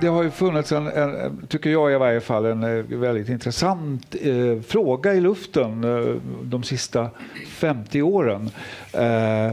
det har ju funnits en, en, tycker jag i varje fall, en eh, väldigt intressant eh, fråga i luften eh, de sista 50 åren. Eh,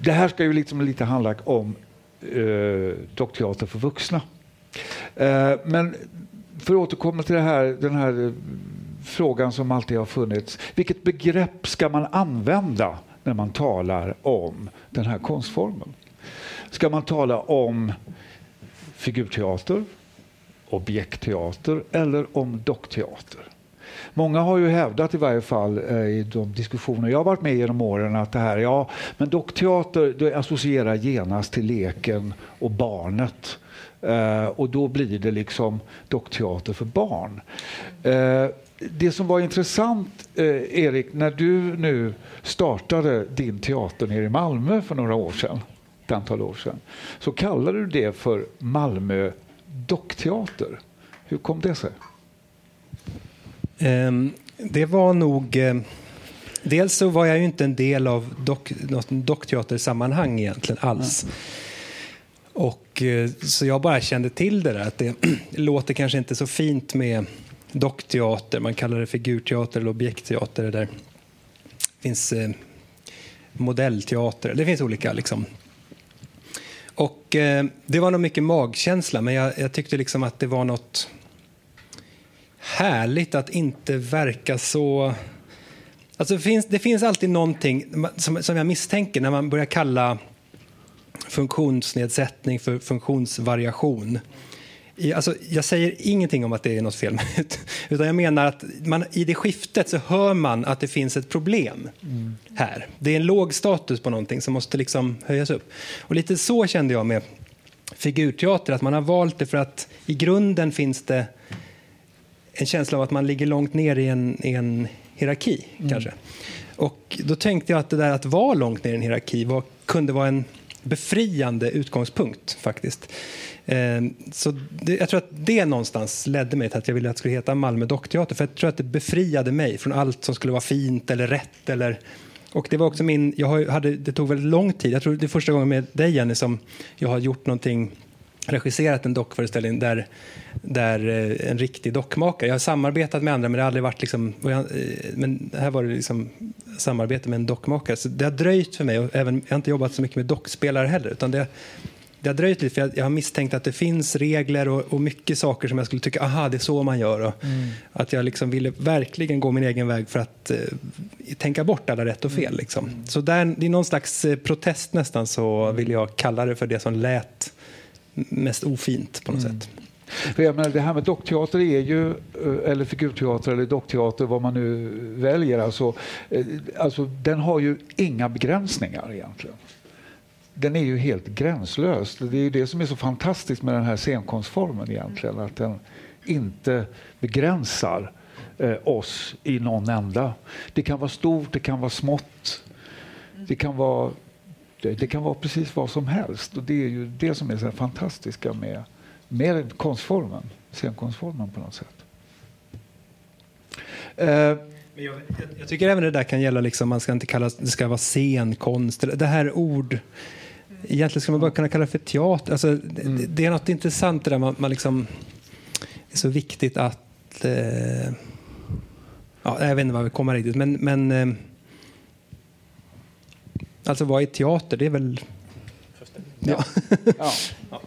det här ska ju liksom lite handla om eh, dockteater för vuxna. Eh, men för att återkomma till det här, den här eh, frågan som alltid har funnits. Vilket begrepp ska man använda när man talar om den här konstformen? Ska man tala om figurteater, objektteater eller om dockteater? Många har ju hävdat i varje fall eh, i de diskussioner jag har varit med i genom åren att det här, ja, men dockteater det associerar genast till leken och barnet. Eh, och då blir det liksom dockteater för barn. Eh, det som var intressant, eh, Erik, när du nu startade din teater nere i Malmö för några år sedan, ett antal år sedan, så kallade du det för Malmö dockteater. Hur kom det sig? Um, det var nog... Uh, dels så var jag ju inte en del av dock, något dockteatersammanhang egentligen alls. Mm. Och, uh, så jag bara kände till det där, att det låter kanske inte så fint med dockteater. Man kallar det figurteater eller objektteater. Det där. finns uh, modellteater, det finns olika liksom. Och eh, det var nog mycket magkänsla, men jag, jag tyckte liksom att det var något härligt att inte verka så... Alltså det, finns, det finns alltid någonting som, som jag misstänker när man börjar kalla funktionsnedsättning för funktionsvariation. Alltså, jag säger ingenting om att det är något fel utan jag menar att man, i det skiftet så hör man att det finns ett problem mm. här. Det är en låg status på någonting som måste liksom höjas upp. Och lite så kände jag med figurteater, att man har valt det för att i grunden finns det en känsla av att man ligger långt ner i en, i en hierarki. Mm. kanske. Och då tänkte jag att det där att vara långt ner i en hierarki var, kunde vara en befriande utgångspunkt faktiskt. Eh, så det, jag tror att det någonstans ledde mig till att jag ville att det skulle heta Malmö dockteater. För jag tror att det befriade mig från allt som skulle vara fint eller rätt. Eller, och det var också min, jag hade, det tog väldigt lång tid. Jag tror det är första gången med dig Jenny som jag har gjort någonting regisserat en dockföreställning där, där eh, en riktig dockmakare, jag har samarbetat med andra men det har aldrig varit liksom, eh, men här var det liksom samarbete med en dockmakare. Så det har dröjt för mig och även, jag har inte jobbat så mycket med dockspelare heller utan det, det har dröjt lite för jag, jag har misstänkt att det finns regler och, och, mycket saker som jag skulle tycka, aha det är så man gör. Och mm. Att jag liksom ville verkligen gå min egen väg för att uh, tänka bort alla rätt och fel. Mm. Liksom. Så där, det är någon slags protest nästan så vill jag kalla det för det som lät mest ofint på något mm. sätt. För jag menar, det här med dockteater är ju, eh, eller figurteater eller dockteater, vad man nu väljer, alltså, eh, alltså, den har ju inga begränsningar egentligen. Den är ju helt gränslös. Det är ju det som är så fantastiskt med den här scenkonstformen egentligen, att den inte begränsar eh, oss i någon ända. Det kan vara stort, det kan vara smått, det kan vara det, det, kan vara precis vad som helst och det är ju det som är så fantastiska med, med konstformen, scenkonstformen på något sätt. Uh, jag, jag, tycker även det där kan gälla, liksom, man ska inte kalla det ska vara scenkonst. Det här ord, egentligen ska man bara kunna kalla det för teater. Alltså, mm. det, det, är något intressant det där man, man liksom, det är så viktigt att, eh, ja, jag vet inte vad vi kommer riktigt, men, men eh, Alltså vad är teater? Det är väl... Ja. ja. Ja.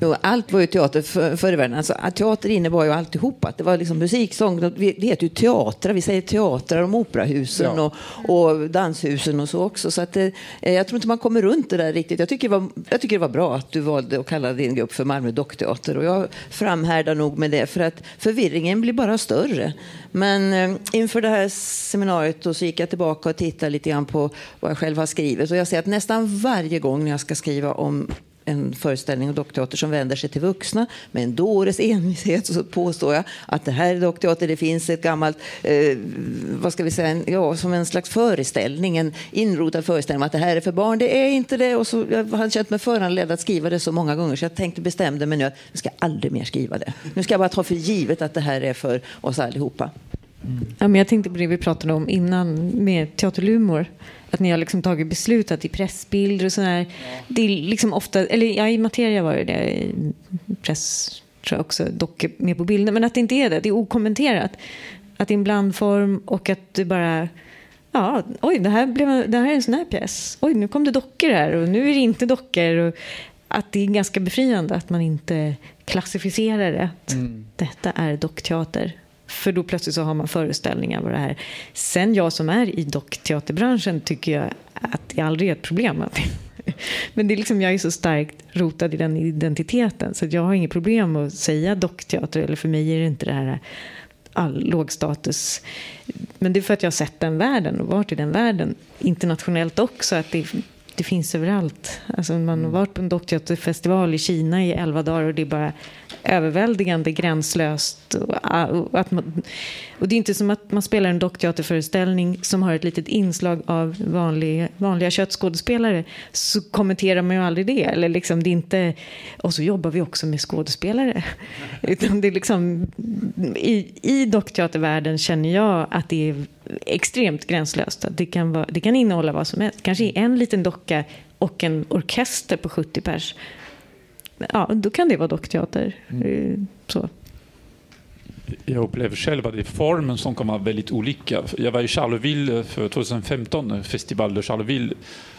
Jo, allt var ju teater för, förr i världen. Alltså, teater innebar ju alltihopa. Det var liksom musik, sång. Det heter ju teatrar. Vi säger teatrar om operahusen ja. och, och, danshusen och så också. Så att, eh, jag tror inte man kommer runt det där riktigt. Jag tycker, det var, jag tycker det var bra att du valde att kalla din grupp för Malmö dockteater. Och jag framhärdar nog med det för att förvirringen blir bara större. Men eh, inför det här seminariet då, så gick jag tillbaka och tittade lite grann på vad jag själv har skrivit. Och jag ser att nästan varje gång när jag ska skriva om en föreställning om dockteater som vänder sig till vuxna. Med en dåres envishet så påstår jag att det här är dockteater. Det finns ett gammalt, eh, vad ska vi säga, en, ja, som en slags föreställning, en inrotad föreställning att det här är för barn. Det är inte det. Och så, jag hade känt mig föranledd att skriva det så många gånger så jag tänkte bestämde mig nu att jag ska aldrig mer skriva det. Nu ska jag bara ta för givet att det här är för oss allihopa. Mm. Ja, men jag tänkte på det vi pratade om innan med teaterlumor. att ni har liksom tagit beslut i pressbilder och sådär. Ja. Det är liksom ofta, eller ja, i materia var det det, i press tror jag också, dock med på bilden. Men att det inte är det, det är okommenterat. Att det är en blandform och att det bara Ja, oj, det här, blev, det här är en sån här pjäs. Oj, nu kom det dockor här och nu är det inte dockor. Och att det är ganska befriande att man inte klassificerar det. Mm. Detta är dockteater. För då plötsligt så har man föreställningar vad det är. Sen jag som är i dockteaterbranschen tycker jag att det aldrig är ett problem. Men det är liksom, jag är så starkt rotad i den identiteten så jag har inget problem att säga dockteater. Eller för mig är det inte det här all låg status. Men det är för att jag har sett den världen och varit i den världen internationellt också. Att det, det finns överallt. Alltså man har mm. varit på en dockteaterfestival i Kina i elva dagar och det är bara överväldigande gränslöst. Och, att man, och det är inte som att man spelar en dockteaterföreställning som har ett litet inslag av vanlig, vanliga köttskådespelare. Så kommenterar man ju aldrig det. Eller liksom, det är inte, och så jobbar vi också med skådespelare. Utan det är liksom, i, I dockteatervärlden känner jag att det är extremt gränslöst. Att det, kan vara, det kan innehålla vad som helst. Kanske en liten docka och en orkester på 70 pers ja, då kan det vara dockteater. Mm. Eh, så. Jag upplever själv att det är formen som kan vara väldigt olika. Jag var i Charleville för 2015, Festival de Charleville.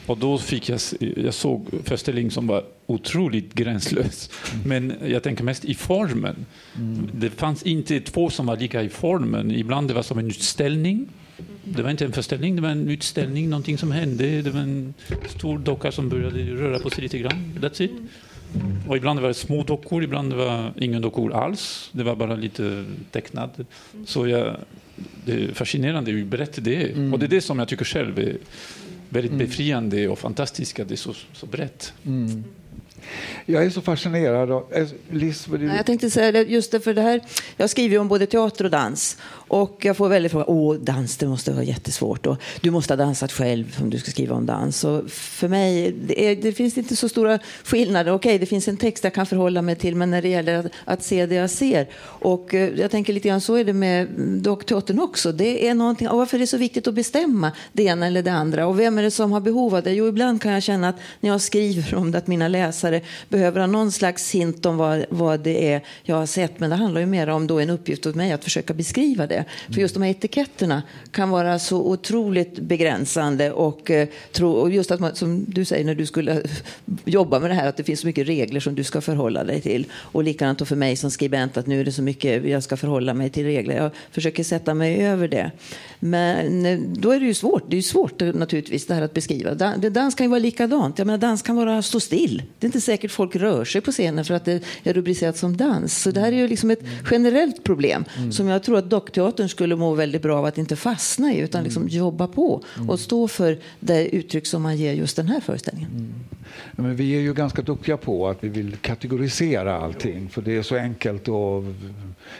Och då fick jag, jag såg föreställning som var otroligt gränslös. Mm. Men jag tänker mest i formen. Mm. Det fanns inte två som var lika i formen. Ibland det var som en utställning. Det var inte en föreställning, det var en utställning, någonting som hände. Det var en stor docka som började röra på sig lite grann. That's it. Och ibland var det små dockor, ibland var det ingen dockor alls. Det var bara lite tecknat. Så jag, det är fascinerande hur brett det är. Mm. Och det är det som jag tycker själv är väldigt mm. befriande och fantastiskt, att det är så, så brett. Mm. Jag är så fascinerad av... Eh, Liz, du... Jag tänkte säga det, just det, för det här, jag skriver om både teater och dans. Och jag får väldigt fråga, åh, dans, det måste vara jättesvårt. Och du måste ha dansat själv om du ska skriva om dans. Och för mig, det, är, det finns inte så stora skillnader. Okej, okay, det finns en text jag kan förhålla mig till, men när det gäller att, att se det jag ser. Och eh, jag tänker lite grann, så är det med dockteatern också. Det är någonting, och varför är det så viktigt att bestämma det ena eller det andra? Och vem är det som har behov av det? Jo, ibland kan jag känna att när jag skriver om det, att mina läsare behöver ha någon slags hint om vad, vad det är jag har sett. Men det handlar ju mer om då en uppgift åt mig att försöka beskriva det. För just de här etiketterna kan vara så otroligt begränsande. Och, eh, och just att man, som du säger när du skulle jobba med det här, att det finns så mycket regler som du ska förhålla dig till. Och likadant för mig som skribent, att nu är det så mycket jag ska förhålla mig till regler. Jag försöker sätta mig över det. Men eh, då är det ju svårt. Det är ju svårt naturligtvis det här att beskriva. Dans kan ju vara likadant. Jag menar, dans kan vara stå still. Det är inte säkert folk rör sig på scenen för att det är rubricerat som dans. Så det här är ju liksom ett generellt problem mm. som jag tror att dockteatern skulle må väldigt bra av att inte fastna i utan liksom mm. jobba på mm. och stå för det uttryck som man ger just den här föreställningen. Mm. Ja, men vi är ju ganska duktiga på att vi vill kategorisera allting för det är så enkelt att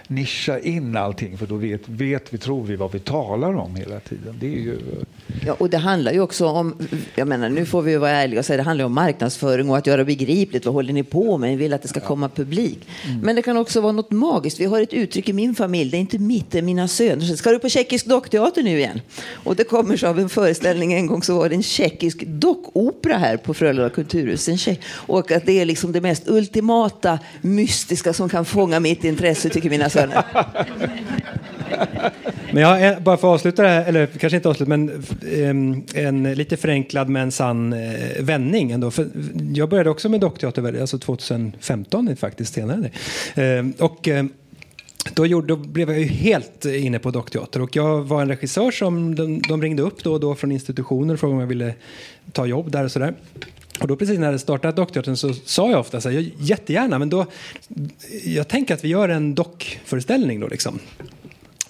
nischa in allting för då vet, vet vi, tror vi vad vi talar om hela tiden. Det är ju... Ja, och det handlar ju också om, jag menar nu får vi vara ärliga och säga det handlar om marknadsföring och att göra begripligt vad håller ni på med, vi vill att det ska komma publik. Mm. Men det kan också vara något magiskt. Vi har ett uttryck i min familj, det är inte mitt, det är mina söner. Ska du på tjeckisk dockteater nu igen? Och det kommer sig av en föreställning, en gång så var det en tjeckisk dockopera här på Frölunda kulturhus. Och att det är liksom det mest ultimata, mystiska som kan fånga mitt intresse, tycker mina söner. Men jag eh, bara för att avsluta det här, eller kanske inte avsluta, men ehm, en lite förenklad men sann eh, vändning ändå. För jag började också med dockteater, alltså 2015 faktiskt, senare. Ehm, och ehm, då, gjorde, då blev jag ju helt inne på dockteater och jag var en regissör som de, de ringde upp då och då från institutioner och frågade om jag ville ta jobb där och sådär. Och då precis när jag hade startat Dockteatern så sa jag ofta så här, jättegärna, men då, jag tänker att vi gör en dockföreställning då liksom.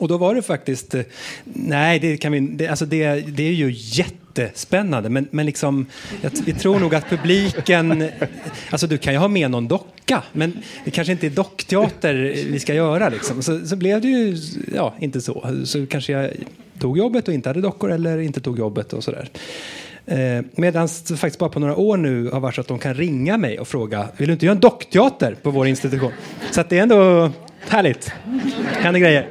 Och då var det faktiskt, eh, nej det kan vi, det, alltså det, det är ju jättespännande men, men liksom, jag, vi tror nog att publiken, alltså du kan ju ha med någon docka men det kanske inte är dockteater vi ska göra liksom. Så, så blev det ju, ja inte så. Så kanske jag tog jobbet och inte hade dockor eller inte tog jobbet och sådär. Eh, Medan det faktiskt bara på några år nu har varit så att de kan ringa mig och fråga vill du inte göra en dockteater på vår institution? Så att det är ändå härligt. Händer grejer.